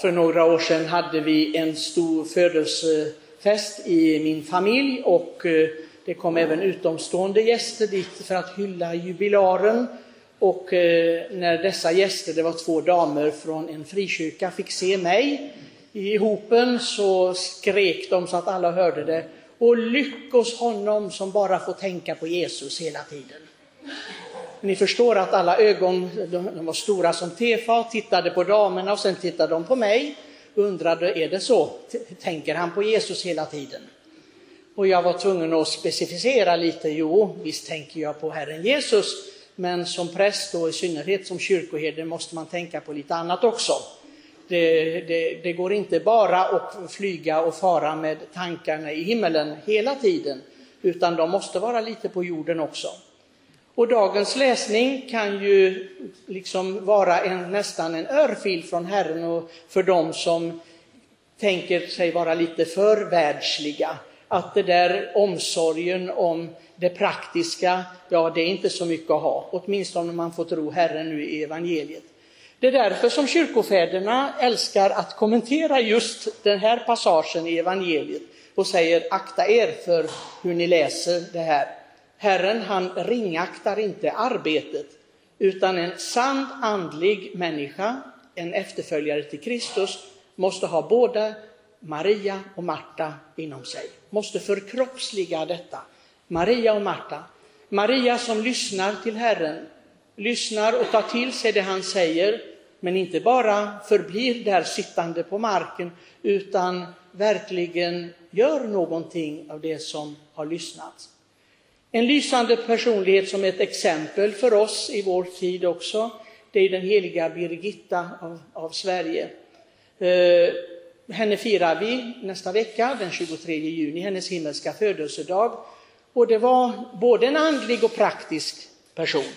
För några år sedan hade vi en stor födelsefest i min familj och eh, det kom även utomstående gäster dit för att hylla jubilaren. Och eh, när dessa gäster, det var två damer från en frikyrka, fick se mig i hopen så skrek de så att alla hörde det. Och lyckos honom som bara får tänka på Jesus hela tiden. Ni förstår att alla ögon, de var stora som tefat, tittade på damerna och sen tittade de på mig och undrade, är det så? Tänker han på Jesus hela tiden? Och jag var tvungen att specificera lite, jo, visst tänker jag på Herren Jesus, men som präst och i synnerhet som kyrkoherde måste man tänka på lite annat också. Det, det, det, går inte bara att flyga och fara med tankarna i himmelen hela tiden, utan de måste vara lite på jorden också. Och dagens läsning kan ju liksom vara en, nästan en örfil från Herren och för dem som tänker sig vara lite för världsliga. Att det där omsorgen om det praktiska, ja det är inte så mycket att ha, åtminstone om man får tro Herren nu i evangeliet. Det är därför som kyrkofäderna älskar att kommentera just den här passagen i evangeliet och säger akta er för hur ni läser det här. Herren han ringaktar inte arbetet, utan en sann andlig människa, en efterföljare till Kristus, måste ha både Maria och Marta inom sig, måste förkroppsliga detta. Maria och Marta. Maria som lyssnar till Herren, lyssnar och tar till sig det han säger, men inte bara förblir där sittande på marken, utan verkligen gör någonting av det som har lyssnats. En lysande personlighet som ett exempel för oss i vår tid också, det är den heliga Birgitta av, av Sverige. Eh, henne firar vi nästa vecka, den 23 juni, hennes himmelska födelsedag. Och det var både en andlig och praktisk person.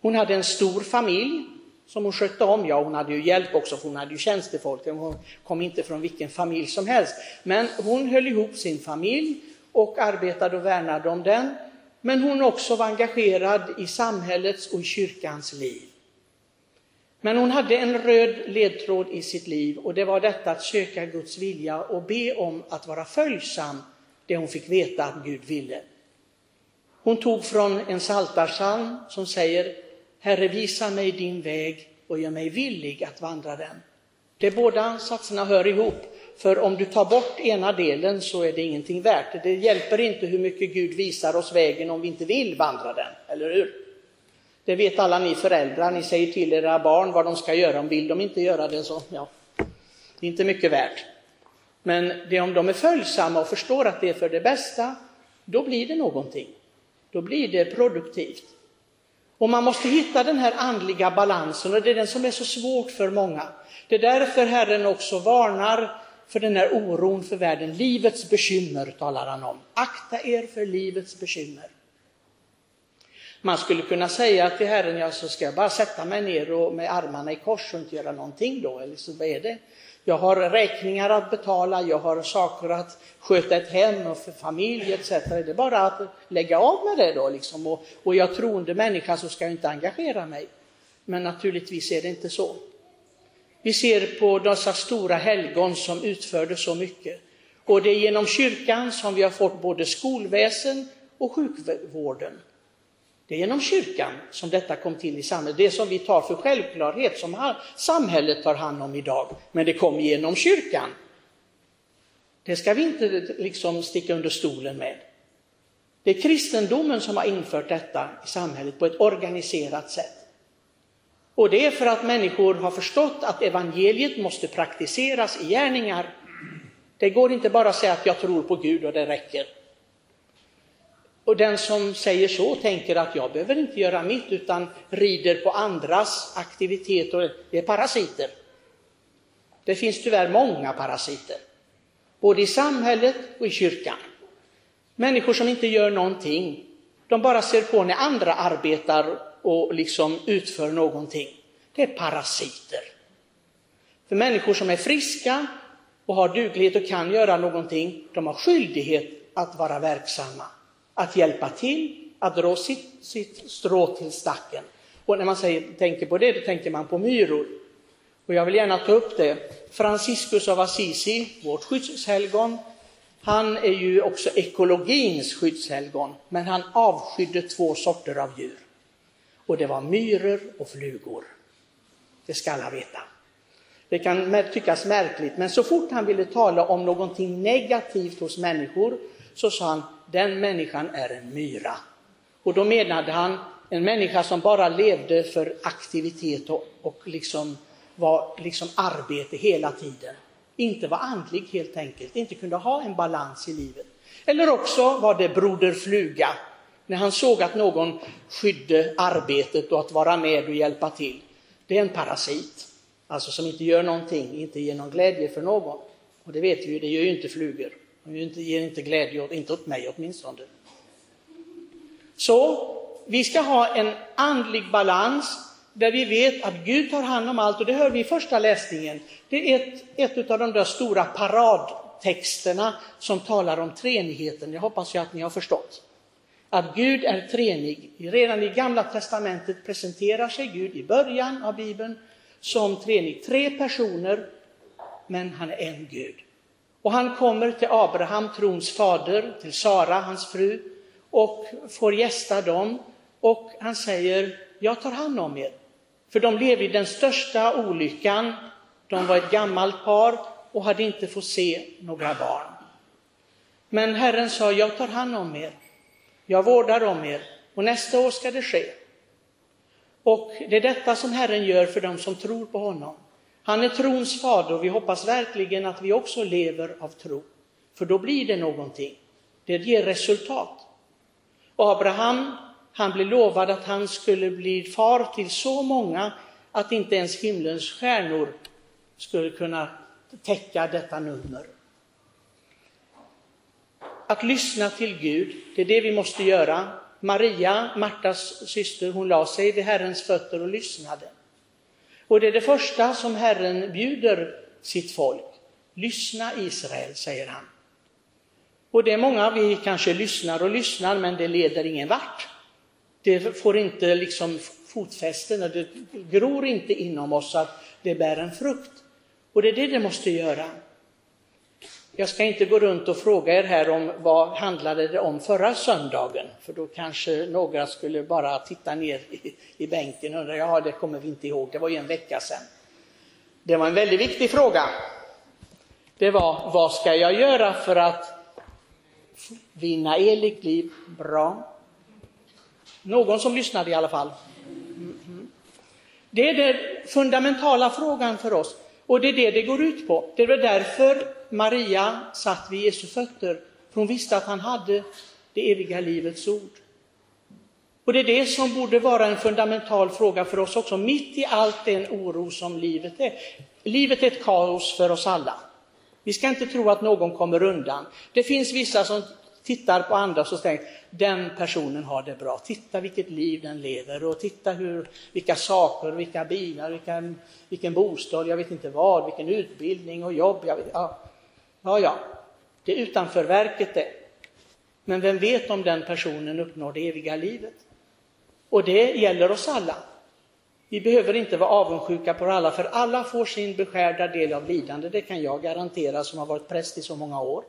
Hon hade en stor familj som hon skötte om. Ja, hon hade ju hjälp också, för hon hade ju tjänstefolk. Hon kom inte från vilken familj som helst. Men hon höll ihop sin familj och arbetade och värnade om den. Men hon också var engagerad i samhällets och i kyrkans liv. Men hon hade en röd ledtråd i sitt liv och det var detta att söka Guds vilja och be om att vara följsam det hon fick veta att Gud ville. Hon tog från en saltarsalm som säger Herre visa mig din väg och gör mig villig att vandra den. De båda satserna hör ihop. För om du tar bort ena delen så är det ingenting värt. Det hjälper inte hur mycket Gud visar oss vägen om vi inte vill vandra den, eller hur? Det vet alla ni föräldrar, ni säger till era barn vad de ska göra, om vill de inte göra det så, ja, det är inte mycket värt. Men det om de är följsamma och förstår att det är för det bästa, då blir det någonting. Då blir det produktivt. Och man måste hitta den här andliga balansen och det är den som är så svårt för många. Det är därför Herren också varnar för den här oron för världen. Livets bekymmer talar han om. Akta er för livets bekymmer. Man skulle kunna säga till Herren, ja så ska jag bara sätta mig ner och med armarna i kors och inte göra någonting då, eller så vad är det? Jag har räkningar att betala, jag har saker att sköta ett hem och för familj etc. Det är bara att lägga av med det då liksom. Och, och jag troende människa så ska jag inte engagera mig. Men naturligtvis är det inte så. Vi ser på dessa stora helgon som utförde så mycket. Och det är genom kyrkan som vi har fått både skolväsen och sjukvården. Det är genom kyrkan som detta kom till i samhället. Det som vi tar för självklarhet, som samhället tar hand om idag. Men det kom genom kyrkan. Det ska vi inte liksom sticka under stolen med. Det är kristendomen som har infört detta i samhället på ett organiserat sätt. Och det är för att människor har förstått att evangeliet måste praktiseras i gärningar. Det går inte bara att säga att jag tror på Gud och det räcker. Och den som säger så tänker att jag behöver inte göra mitt utan rider på andras aktivitet och Det är parasiter. Det finns tyvärr många parasiter, både i samhället och i kyrkan. Människor som inte gör någonting, de bara ser på när andra arbetar och liksom utför någonting. Det är parasiter. För människor som är friska och har duglighet och kan göra någonting, de har skyldighet att vara verksamma att hjälpa till, att dra sitt, sitt strå till stacken. Och när man säger, tänker på det, då tänker man på myror. Och jag vill gärna ta upp det, Franciscus av Assisi, vårt skyddshelgon, han är ju också ekologins skyddshelgon, men han avskydde två sorter av djur. Och det var myror och flugor. Det ska alla veta. Det kan tyckas märkligt, men så fort han ville tala om någonting negativt hos människor så sa han, den människan är en myra. Och då menade han en människa som bara levde för aktivitet och, och liksom var liksom arbete hela tiden. Inte var andlig helt enkelt, inte kunde ha en balans i livet. Eller också var det broder Fluga, när han såg att någon skydde arbetet och att vara med och hjälpa till. Det är en parasit, alltså som inte gör någonting, inte ger någon glädje för någon. Och det vet vi ju, det gör ju inte flugor. De ger inte glädje, inte åt mig åtminstone. Så vi ska ha en andlig balans där vi vet att Gud tar hand om allt och det hör vi i första läsningen. Det är ett, ett av de där stora paradtexterna som talar om treenigheten. Det hoppas jag att ni har förstått. Att Gud är treenig. Redan i Gamla Testamentet presenterar sig Gud i början av Bibeln som treenig. Tre personer, men han är en Gud. Och han kommer till Abraham, trons fader, till Sara, hans fru, och får gästa dem. Och han säger, jag tar hand om er. För de levde i den största olyckan. De var ett gammalt par och hade inte fått se några barn. Men Herren sa, jag tar hand om er. Jag vårdar om er och nästa år ska det ske. Och det är detta som Herren gör för dem som tror på honom. Han är trons fader och vi hoppas verkligen att vi också lever av tro. För då blir det någonting. Det ger resultat. Abraham han blev lovad att han skulle bli far till så många att inte ens himlens stjärnor skulle kunna täcka detta nummer. Att lyssna till Gud, det är det vi måste göra. Maria, Martas syster, hon la sig vid Herrens fötter och lyssnade. Och det är det första som Herren bjuder sitt folk. Lyssna Israel, säger han. Och det är många, vi kanske lyssnar och lyssnar, men det leder ingen vart. Det får inte liksom fotfästen, det gror inte inom oss att det bär en frukt. Och det är det det måste göra. Jag ska inte gå runt och fråga er här om vad handlade det om förra söndagen, för då kanske några skulle bara titta ner i, i bänken och undra, ja det kommer vi inte ihåg, det var ju en vecka sedan. Det var en väldigt viktig fråga. Det var, vad ska jag göra för att vinna evigt liv? Bra. Någon som lyssnade i alla fall. Mm-hmm. Det är den fundamentala frågan för oss och det är det det går ut på. Det var därför Maria satt vid Jesu fötter, för hon visste att han hade det eviga livets ord. Och det är det som borde vara en fundamental fråga för oss också, mitt i allt den oro som livet är. Livet är ett kaos för oss alla. Vi ska inte tro att någon kommer undan. Det finns vissa som tittar på andra och tänker den personen har det bra. Titta vilket liv den lever och titta hur, vilka saker, vilka bilar, vilken, vilken bostad, jag vet inte vad, vilken utbildning och jobb. Jag vet, ja. ja, ja, det är utanför verket det. Men vem vet om den personen uppnår det eviga livet? Och det gäller oss alla. Vi behöver inte vara avundsjuka på alla, för alla får sin beskärda del av lidande. Det kan jag garantera som har varit präst i så många år.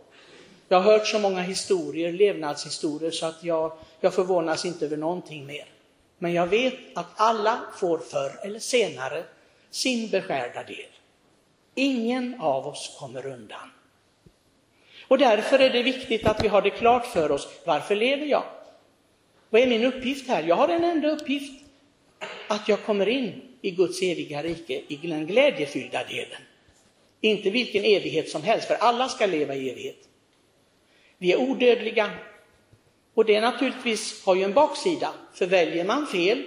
Jag har hört så många historier, levnadshistorier, så att jag, jag förvånas inte över någonting mer. Men jag vet att alla får förr eller senare sin beskärda del. Ingen av oss kommer undan. Och därför är det viktigt att vi har det klart för oss. Varför lever jag? Vad är min uppgift här? Jag har en enda uppgift. Att jag kommer in i Guds eviga rike, i den glädjefyllda delen. Inte vilken evighet som helst, för alla ska leva i evighet. Vi är odödliga. Och det naturligtvis har ju en baksida, för väljer man fel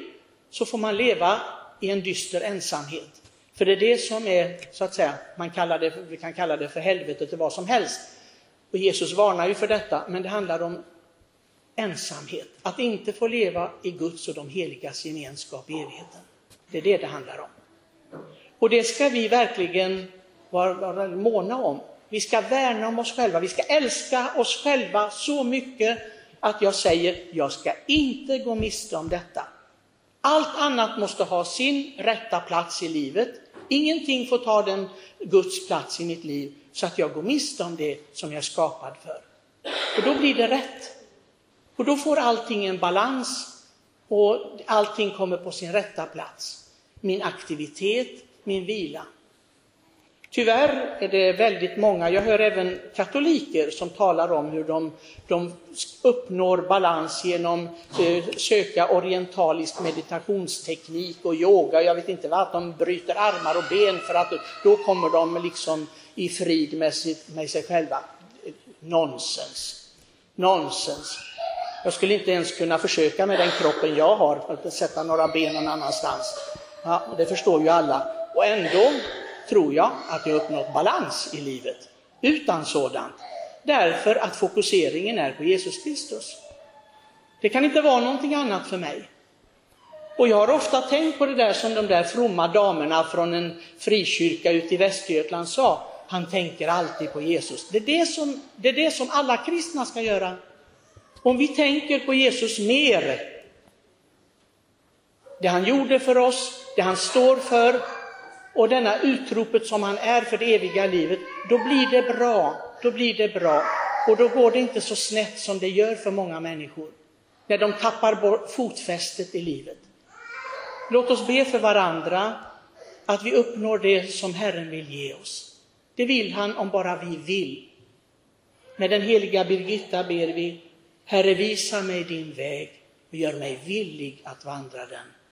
så får man leva i en dyster ensamhet. För det är det som är, så att säga, man kallar det, vi kan kalla det för helvetet eller vad som helst. Och Jesus varnar ju för detta, men det handlar om ensamhet. Att inte få leva i Guds och de heligas gemenskap i evigheten. Det är det det handlar om. Och det ska vi verkligen vara, vara måna om. Vi ska värna om oss själva, vi ska älska oss själva så mycket att jag säger, jag ska inte gå miste om detta. Allt annat måste ha sin rätta plats i livet, Ingenting får ta den Guds plats i mitt liv så att jag går miste om det som jag är skapad för. Och då blir det rätt. Och då får allting en balans och allting kommer på sin rätta plats. Min aktivitet, min vila. Tyvärr är det väldigt många, jag hör även katoliker som talar om hur de, de uppnår balans genom att eh, söka orientalisk meditationsteknik och yoga. Jag vet inte vad, de bryter armar och ben för att då kommer de liksom i frid med, sitt, med sig själva. Nonsens. Nonsens. Jag skulle inte ens kunna försöka med den kroppen jag har, att sätta några ben någon annanstans. Ja, det förstår ju alla. Och ändå tror jag att jag uppnått balans i livet utan sådant. Därför att fokuseringen är på Jesus Kristus. Det kan inte vara någonting annat för mig. Och jag har ofta tänkt på det där som de där fromma damerna från en frikyrka ute i Västergötland sa. Han tänker alltid på Jesus. Det är det som, det är det som alla kristna ska göra. Om vi tänker på Jesus mer, det han gjorde för oss, det han står för, och denna utropet som han är för det eviga livet, då blir det bra. Då blir det bra. Och då går det inte så snett som det gör för många människor. När de tappar bort fotfästet i livet. Låt oss be för varandra att vi uppnår det som Herren vill ge oss. Det vill han om bara vi vill. Med den heliga Birgitta ber vi, Herre visa mig din väg och gör mig villig att vandra den.